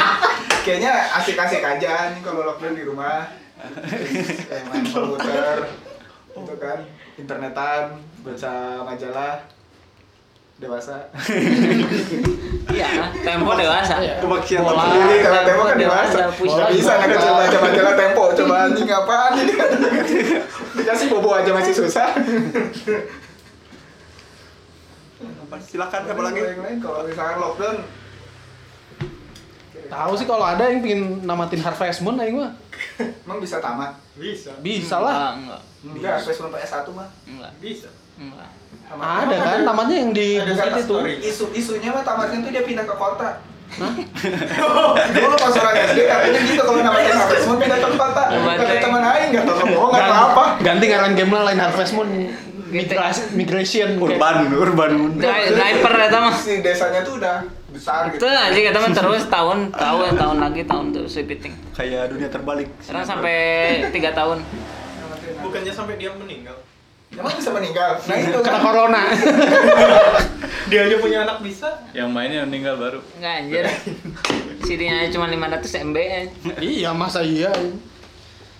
kayaknya asik-asik aja nih kalau lockdown di rumah Terus, eh, main komputer itu kan internetan baca majalah dewasa. Iya tempo dewasa. Iya. Bola. sendiri kalau tempo kan Dewasa, Nggak up. bisa nih kecil baca majalah tempo. Coba anjing apaan ini? Dikasih bobo aja masih susah. Silakan apa lagi? Yang lain kalau misalkan lockdown. Tahu sih kalau ada yang pingin namatin Harvest Moon aing mah emang bisa tamat? Bisa. Bisa lah. Enggak enggak. Facebook PS1 mah enggak. Bisa. Enggak ada kan? Tamatnya yang di Ada bukit kata itu. isu isunya mah tamatnya tuh dia pindah ke kota. Dulu pas orang SD katanya gitu kalau namanya Harvest Moon pindah ke kota. Kata teman aing enggak tahu bohong enggak tahu apa. ganti ngaran game lah lain Harvest Moon. Migrasi migration kayak- urban urban. Driver eta mah Si desanya tuh udah besar itu gitu. aja kita mah terus tahun tahun tahun lagi tahun terus repeating kayak dunia terbalik. Sekarang sampai tiga tahun. Bukannya sampai dia meninggal Emang bisa meninggal. Nah itu kena kan. corona dia aja punya anak bisa Yang mainnya meninggal baru. enggak anjir CD-nya cuma 500 MB ya. iya masa iya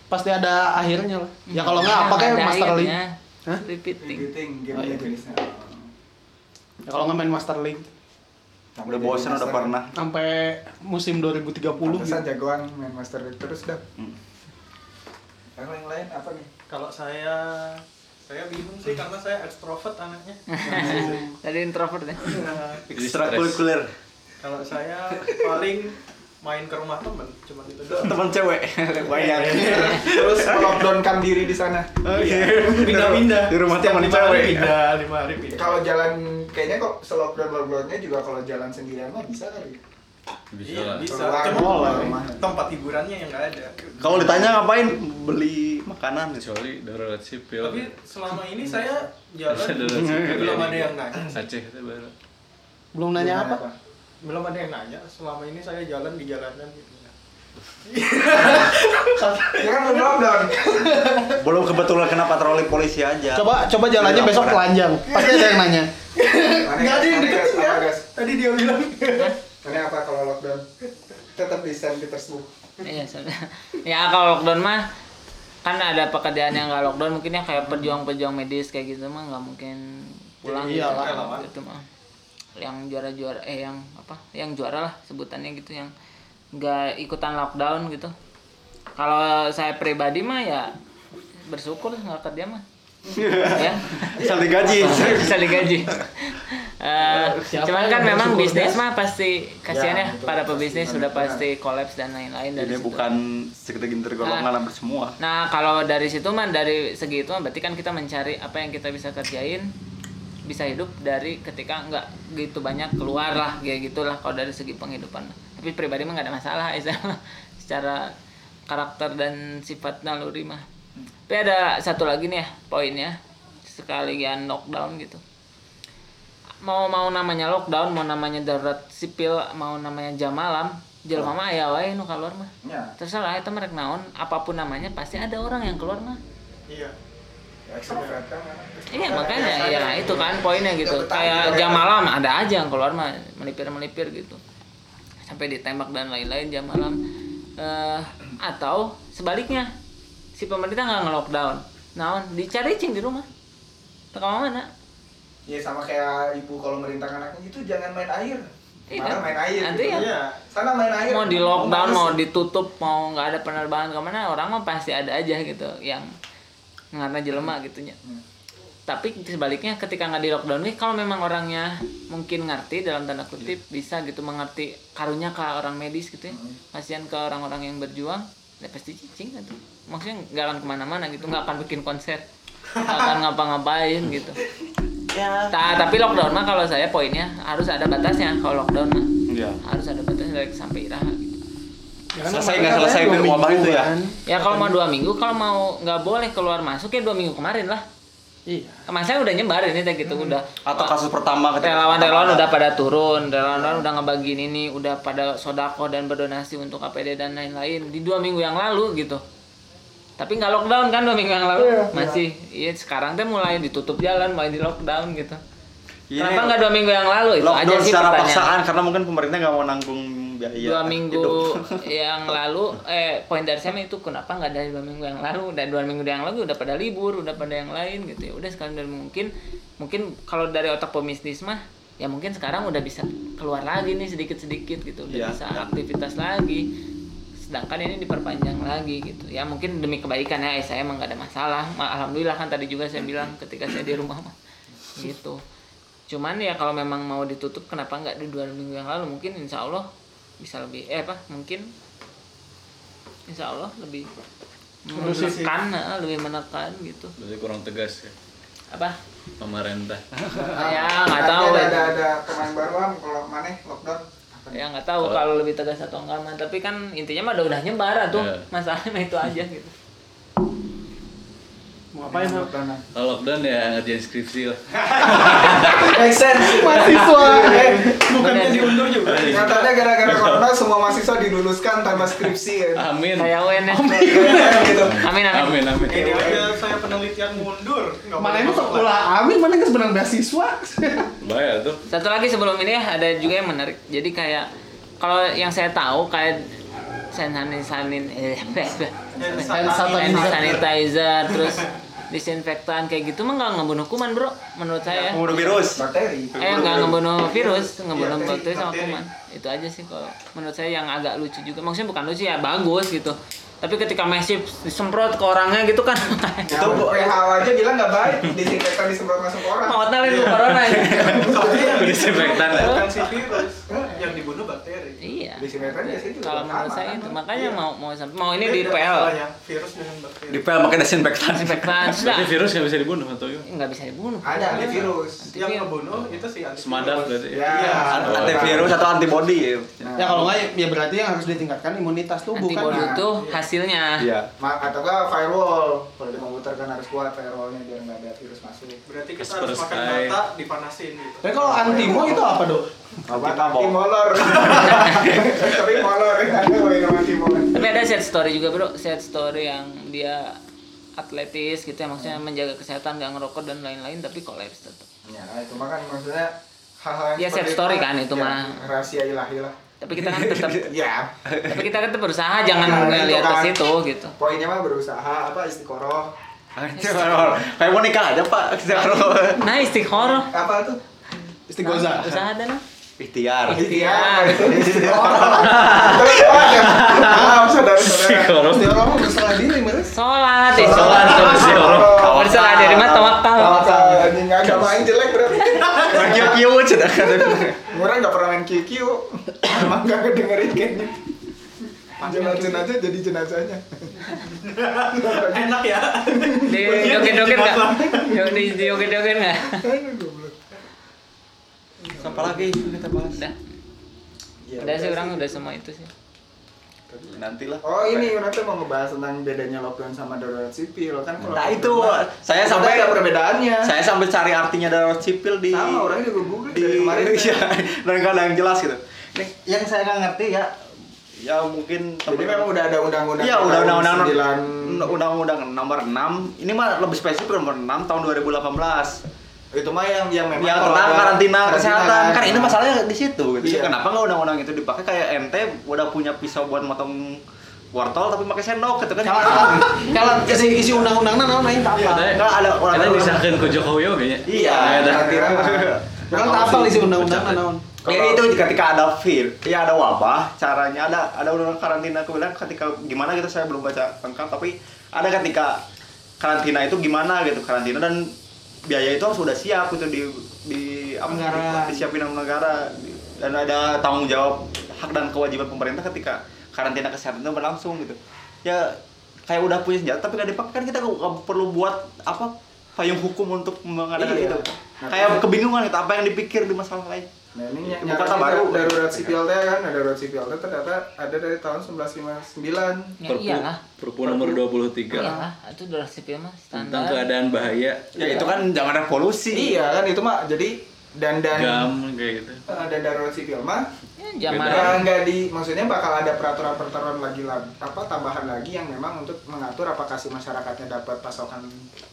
pasti ada akhirnya lah ya kalau nggak apa Ada kayak Master. League Hah? repeating Repeating Oh, game iya. jenisnya. ya kalau nggak main Master League Sampai udah bosan udah pernah sampai musim 2030 Pantesan gitu. jagoan main Master League terus dah. Hmm. Yang lain lain apa nih? kalau saya saya bingung sih karena saya ekstrovert anaknya. Tadi introvert ya. ekstrakurikuler. Kalau saya paling main ke rumah temen cuman itu doang. Teman cewek. Bayar Terus lockdownkan diri di sana. Oh, iya. pindah-pindah. Di rumah hari cewek. pindah lima hari pindah. Kalau jalan kayaknya kok selockdown lockdownnya juga kalau jalan sendirian mah bisa kali. Bisa Iya, lah. bisa. Cuma tempat hiburannya yang nggak ada. Kalau ditanya ngapain beli makanan. Kecuali darurat sipil. tapi selama ini saya jalan belum ada yang nanya. Aceh itu baru. belum nanya apa? belum ada yang nanya. Selama ini saya jalan di jalanan gitu. Ya kan belum lockdown. belum kebetulan kena patroli polisi aja. Coba coba jalannya besok telanjang. Pasti ada yang nanya. Nggak ada yang deketin Apa, ya guys? tadi dia bilang Ini apa kalau lockdown? Tetap di Saint Petersburg. Iya, sebenarnya. ya kalau lockdown mah kan ada pekerjaan yang nggak lockdown mungkin ya kayak pejuang-pejuang medis kayak gitu mah nggak mungkin pulang Iya gitu. lah. itu mah yang juara-juara eh yang apa yang juara lah sebutannya gitu yang nggak ikutan lockdown gitu kalau saya pribadi mah ya bersyukur nggak kerja mah ya bisa digaji bisa digaji Eh, Siapa cuman kan memang bisnis Gas? mah pasti kasihan Ya, ya, betul. para pebisnis sudah pasti kolaps dan lain-lain dari ini situ. bukan segelintir golongan hampir semua Nah, kalau dari situ mah dari segi itu mah berarti kan kita mencari apa yang kita bisa kerjain bisa hidup dari ketika nggak gitu banyak keluar lah kayak gitulah kalau dari segi penghidupan. Tapi pribadi mah nggak ada masalah secara karakter dan sifat naluri mah tapi ada satu lagi nih ya poinnya sekalian lockdown gitu mau mau namanya lockdown mau namanya darurat sipil mau namanya jam malam jelema mah aya wae nu keluar mah Ya, terserah itu merek naon apa pun namanya pasti ada orang yang keluar mah Iya. kan. Iya makanya ya itu kan poinnya gitu. Betah Kayak gitu jam ya. malam ada aja yang keluar mah melipir-melipir gitu. Sampai ditembak dan lain-lain jam malam. Eh, atau sebaliknya si pemerintah nggak nge-lockdown. Naon dicari cing di rumah. Teka mana? Iya sama kayak ibu kalau merintah anaknya gitu jangan main air. Iya Mana kan? main air. Nanti gitu. ya. Iya. Sana main air. Mau di lockdown, mau males. ditutup, mau nggak ada penerbangan ke mana, orang mah pasti ada aja gitu yang ngarana jelema gitunya. Hmm. Tapi sebaliknya ketika nggak di lockdown nih, kalau memang orangnya mungkin ngerti dalam tanda kutip bisa gitu mengerti karunya ke orang medis gitu ya, kasihan ke orang-orang yang berjuang, ya pasti cicing gitu. Maksudnya nggak akan ke mana-mana gitu, nggak akan bikin konser, nggak akan ngapa-ngapain gitu. Ya. Ta- tapi lockdown mah kalau saya poinnya harus ada batasnya kalau lockdown mah Iya. harus ada batasnya dari sampai iraha gitu. Ya kan Selesai nggak katanya selesai wabah minggu itu ya? kan. Ya kalau mau dua minggu, kalau mau nggak boleh keluar masuk ya dua minggu kemarin lah. Iya. Kemarin saya udah nyebar ini kayak gitu udah. Atau kasus pertama ketika relawan-relawan pertama udah pada turun, relawan-relawan udah ngebagiin ini, udah pada sodako dan berdonasi untuk APD dan lain-lain di dua minggu yang lalu gitu. Tapi nggak lockdown kan dua minggu yang lalu Iya. masih. Iya sekarang teh mulai ditutup jalan, mulai di lockdown gitu. Ini Kenapa nggak dua minggu yang lalu itu aja lockdown sih secara pertanyaan. paksaan karena mungkin pemerintah nggak mau nanggung biaya dua minggu hidup. yang lalu eh poin dari saya itu kenapa nggak dari dua minggu yang lalu dan dua minggu yang lalu udah pada libur udah pada yang lain gitu ya udah sekarang dari mungkin mungkin kalau dari otak pebisnis mah ya mungkin sekarang udah bisa keluar lagi nih sedikit sedikit gitu udah Iya, bisa iya. aktivitas lagi sedangkan ini diperpanjang lagi gitu ya mungkin demi kebaikan ya eh, saya emang nggak ada masalah Ma- alhamdulillah kan tadi juga saya bilang ketika saya di rumah mah gitu cuman ya kalau memang mau ditutup kenapa nggak di dua minggu yang lalu mungkin insya Allah bisa lebih eh apa mungkin insya Allah lebih menekan eh, lebih menekan gitu Berarti kurang tegas ya. apa Pemerintah. ya nggak tahu ada, ya. ada ada pemain baru am kalau mana lockdown. Ya nggak tahu kalau lebih tegas atau enggak mah tapi kan intinya mah udah udah nyebar tuh Iya. masalahnya itu aja gitu Mau ngapain? Lockdown. Kalau lockdown ya ngerjain skripsi lah. Make sense. Mahasiswa. Eh, Bukannya diundur juga. Nyatanya gara-gara corona semua mahasiswa diluluskan tanpa skripsi ya. Amin. kayak UNS gitu. amin amin Amin amin. Ini aja saya penelitian mundur. Mana lagi. sekolah amin mana nggak sebenarnya beasiswa. Bahaya tuh. Satu lagi sebelum ini ya, ada juga yang menarik. Jadi kayak kalau yang saya tahu kayak eh hand sanitizer. sanitizer terus disinfektan kayak gitu mah nggak ngebunuh kuman bro menurut saya. Membunuh virus. Bakteri. eh nggak ngebunuh virus ngebunuh Iya, bakteri sama kuman. Itu aja sih kalau menurut saya yang agak lucu juga. Maksudnya bukan lucu ya bagus gitu. Tapi ketika masif disemprot ke orangnya gitu kan Ya, WHO aja bilang nggak baik disinfektan disemprot masuk ke orang. mau hotelin lu corona ya. Soalnya yang Disinfektan bukan si virus, yang dibunuh bakteri. Iya Disinfektan biasanya juga kalau menurut saya kan? itu makanya mau mau sampai mau ini di PL virus dengan bakteri. Di pel pakai desinfektan. disinfektan Berarti sudah virus nggak bisa dibunuh atau gimana? nggak bisa dibunuh Ada antivirus. Yang ngebunuh itu si antivirus. Semadaf berarti. Ya. Iya. Antivirus atau antibody ya. ya kalau nggak ya berarti yang harus ditingkatkan imunitas tubuh kan. antibody Nah, itu iya. hasilnya Iya. Ma- atau enggak firewall kalau di komputer kan harus kuat firewallnya biar nggak ada virus masuk Berarti kita harus makan Sky. data dipanasin gitu. Tapi kalau antimo itu apa dok? Mau- molor. Tapi molor. Ada tapi ada set story juga bro. Set story yang dia atletis gitu ya maksudnya menjaga kesehatan nggak ngerokok dan lain-lain tapi kolaps tetap ya itu mah kan maksudnya hal-hal yang Ya, set story itu kan itu ya, mah. rahasia ilahi lah tapi kita kan tetap ya. tapi kita kan tetap berusaha jangan Nah, itu lihat ke kan. situ gitu. Poinnya mah berusaha apa istiqoroh. Kayak mau nikah aja pak. nah istiqoroh. Apa tuh? Istigoza. usaha dan Ikhtiar. Ikhtiar. maaf saudara-saudara. Psikolog. Istiqoroh bersalah diri sholat ya. Sholat, sholat sholat. bersalah diri mah tawakal. Tawakal anjing agama yang jelek berarti. Kiu kiu. Orang nggak pernah main QQ Emang nggak kedengerin kayaknya. Jenazah aja jadi jenazahnya. Enak ya. di joget-joget nggak? di joget-joget nggak Apa lagi kita bahas? udah Ya, udah sih orang udah semua itu sih nantilah Oh ini nanti mau ngebahas tentang bedanya lockdown sama darurat sipil kan kalau Nah, lockdown itu, saya sampai- ada perbedaannya. saya sampai cari artinya darurat sipil di sama orang juga google di dari kemarin. Iya, dan nggak ada yang jelas gitu ini yang saya nggak ngerti ya ya mungkin Jadi memang udah ada undang-undang. Iya, udah undang-undang 9 undang-undang nomor 6. Ini mah lebih spesifik nomor 6 tahun 2018. Itu mah yang yang memang Yang kalau tentang karantina kesehatan. Kan ini Nah, masalahnya di situ gitu. Iya. Kenapa nggak undang-undang itu dipakai kayak ente udah punya pisau buat motong wortel tapi pakai sendok gitu kan. Kalau isi isi undang-undangnya naon aing tak Iya, apa. Nggak ada orang Kita disahkan ku Jokowi oke. Iya. karantina mah. Kan tak apa isi undang-undangnya naon. Ya itu ketika ada vir, ya ada wabah, caranya ada ada undang karantina kemudian ketika gimana gitu saya belum baca lengkap tapi ada ketika karantina itu gimana gitu karantina dan biaya itu harus sudah siap gitu di di apa Negara. di- disiapin sama negara dan ada tanggung jawab hak dan kewajiban pemerintah ketika karantina kesehatan itu berlangsung gitu ya kayak udah punya senjata tapi nggak dipakai kan kita nggak perlu buat apa payung hukum untuk mengadakan Iya. itu Nah, kayak tapi- kebingungan gitu apa yang dipikir di masalah lain Nah ini ny- Ibu kota nyaranya baru. dar- darurat sipil teh kan, nah, darurat sipil teh ternyata ada dari tahun 1959. Ya iyalah. Perpu nomor 23 Iyalah, itu udah sipil mah tentang standar. keadaan bahaya Ya itu kan jangan revolusi. Iya kan itu mah jadi dan dan gam kayak gitu. eh, dan darurat sipil mah Ya zaman nggak nggak di maksudnya bakal ada peraturan-peraturan lagi lah apa tambahan lagi yang memang untuk mengatur apakah si masyarakatnya dapat pasokan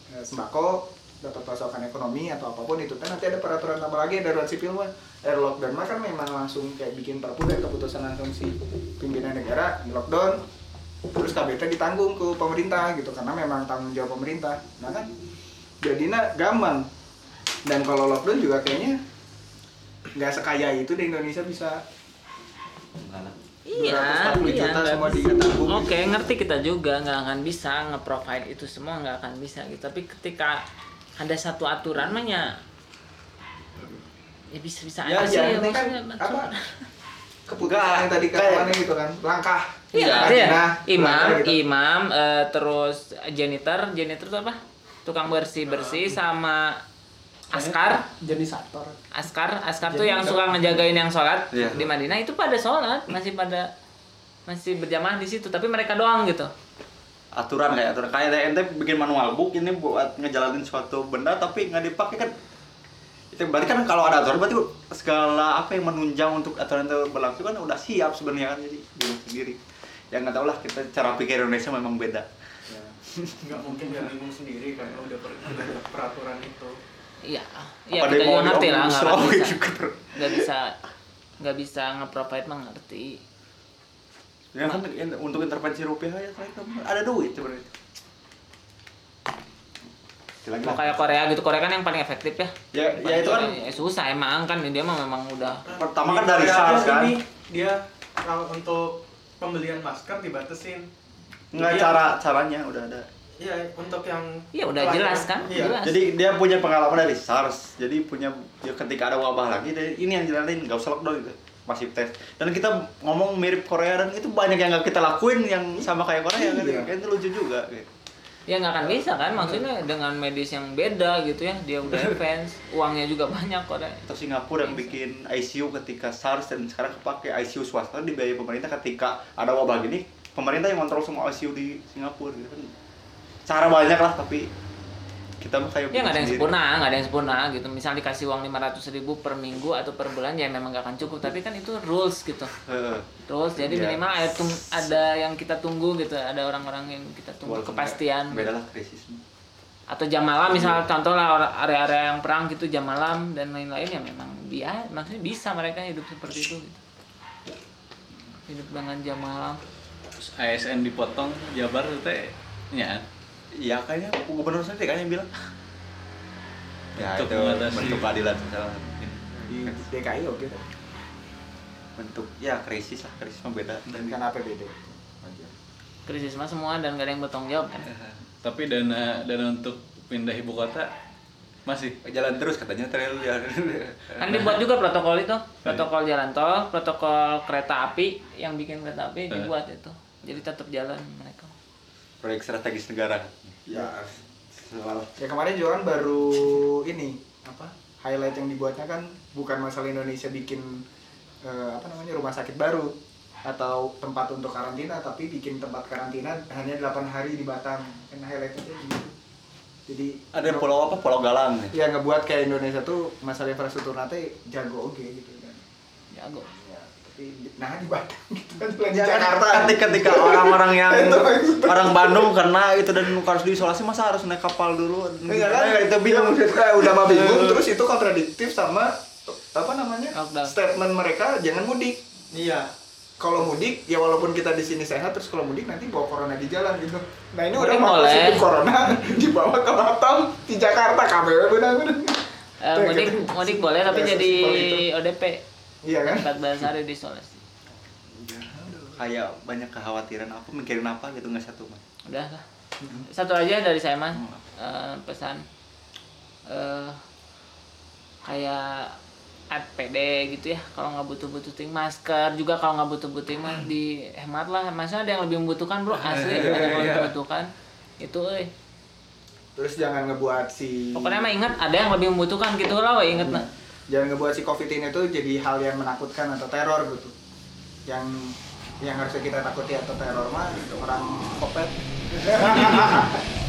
eh, sembako dapat pasokan ekonomi atau apa pun itu. Kan nanti ada peraturan tambah lagi darurat sipil mah air lockdown mah kan memang langsung kayak bikin perpu dan keputusan langsung si pimpinan negara di lockdown. Terus KBT ditanggung ke pemerintah gitu karena memang tanggung jawab pemerintah. Nah kan jadinya gampang. Dan kalau lockdown juga kayaknya nggak sekaya itu di Indonesia bisa. Iya, 240 iya. Oke, ngerti kita juga nggak akan bisa nge-provide itu semua nggak akan bisa gitu. Tapi ketika ada satu aturan mah ya ya bisa-bisa ya aja sih ya, kan apa keputusan yang tadi kata gitu kan langkah Iya, iya. nah, imam, langkah gitu. imam, eh, terus janitor, janitor itu apa? Tukang bersih bersih sama askar, Jenisator. askar, askar tuh yang suka ngejagain yang sholat Iya. di Madinah itu pada sholat masih pada masih berjamaah di situ, tapi mereka doang gitu. Aturan kayak aturan kayak ada ente bikin manual book ini buat ngejalanin suatu benda tapi nggak dipakai kan. Itu berarti kan kalau ada aturan berarti segala apa yang menunjang untuk aturan itu berlangsung kan udah siap sebenarnya kan jadi bingung sendiri. Ya nggak tahu lah kita cara pikir Indonesia memang beda. nggak mungkin dia bingung sendiri karena udah per- udah peraturan itu Iya, iya kita juga mau ngerti lah, nggak bisa, nggak bisa, nggak bisa nge-provide mah ngerti. Ya kan in- untuk intervensi rupiah ya itu ada duit sebenarnya. Lagi Mau kayak Korea gitu, Korea kan yang paling efektif ya. Ya, ya itu kan Ya, susah emang kan dia mah memang udah pertama kan dari SARS kan. ini, dia untuk pembelian masker dibatasin Nggak Iya. cara caranya udah ada. Iya, untuk yang Iya, udah jelas kan? Iya. Jelas. Jadi dia punya pengalaman dari SARS. Jadi punya ya ketika ada wabah lagi dia- ini yang jalanin nggak usah lockdown gitu. Masih tes. Dan kita ngomong mirip Korea dan itu banyak yang nggak kita lakuin yang sama kayak Korea kan. Iya. Kan itu lucu juga gitu. Ya nggak akan bisa kan, maksudnya dengan medis yang beda gitu ya, dia udah advance, uangnya juga banyak Korea. Atau Singapura yang bikin ICU ketika SARS dan sekarang kepake ICU swasta dibayar pemerintah ketika ada wabah gini, pemerintah yang kontrol semua ICU di Singapura gitu kan. Cara banyak lah tapi kita mah kayak Ya nggak ada yang sempurna, nggak ada yang sempurna gitu. Misal dikasih uang 500 ribu per minggu atau per bulan ya memang nggak akan cukup. Tapi kan itu rules gitu. Heeh. Rules jadi Iya. minimal ada, tung- ada yang kita tunggu gitu. Ada orang-orang yang kita tunggu Walaupun kepastian. Beda lah krisis. Atau jam malam misal contoh lah area-area yang perang gitu jam malam dan lain-lain ya memang dia maksudnya bisa mereka hidup seperti itu gitu. Hidup dengan jam malam. Terus ASN dipotong Jabar itu teh nya Iya kayaknya gubernur sendiri kan yang bilang. Ya Untuk itu mengatasi- bentuk keadilan sosial mungkin. di DKI oke tapi bentuk ya krisis lah krisis mah beda dan kan APBD. Krisis mah semua dan gak ada yang bertanggung jawab kan. tapi dana dana untuk pindah ibu kota masih jalan terus katanya trail ya Kan dibuat juga protokol itu, protokol jalan tol, protokol kereta api yang bikin kereta api Eh. dibuat itu. Jadi tetap jalan mereka. Proyek strategis negara. Ya selalu ya kemarin juga kan baru ini apa highlight yang dibuatnya kan bukan masalah Indonesia bikin eh, apa namanya rumah sakit baru atau tempat untuk karantina tapi bikin tempat karantina hanya 8 hari di Batam. Kan highlightnya gitu jadi Ada yang pulau apa? Pulau Galang. ya ngebuat kayak Indonesia tuh masalah infrastruktur nanti jago oke gitu kan. Jago. ya, nah di Batam gitu kan di Ya, kan Jakarta ketika ketika orang-orang yang orang Bandung kena itu dan harus diisolasi masa harus naik kapal dulu Enggak kan? Ya, itu bingung Udah, udah mah bingung terus itu kontradiktif sama apa namanya? Lockdown. Statement mereka jangan mudik. Iya. Kalau mudik ya walaupun kita di sini sehat terus kalau mudik nanti bawa corona di jalan gitu. Nah ini udah mau positif corona dibawa ke Batam di Jakarta KBW benar-benar. Eh, mudik mudik boleh tapi Kayak jadi. ODP Iya kan? 14 hari diisolasi kayak banyak kekhawatiran apa mikirin apa gitu nggak satu mah udah lah. Satu aja dari saya mah Eh, pesan. Eh kayak APD gitu ya kalau nggak butuh-butuh ting masker juga kalau nggak butuh-butuh mah dihemat lah. Maksudnya ada yang lebih membutuhkan bro? Asli ada yang lebih membutuhkan. Itu eh. Terus jangan ngebuat si pokoknya mah ingat ada yang lebih membutuhkan gitu lah we inget nah jangan ngebuat si covid ini tuh jadi hal yang menakutkan atau teror gitu. Yang yang harusnya kita takuti atau teror mah orang kopet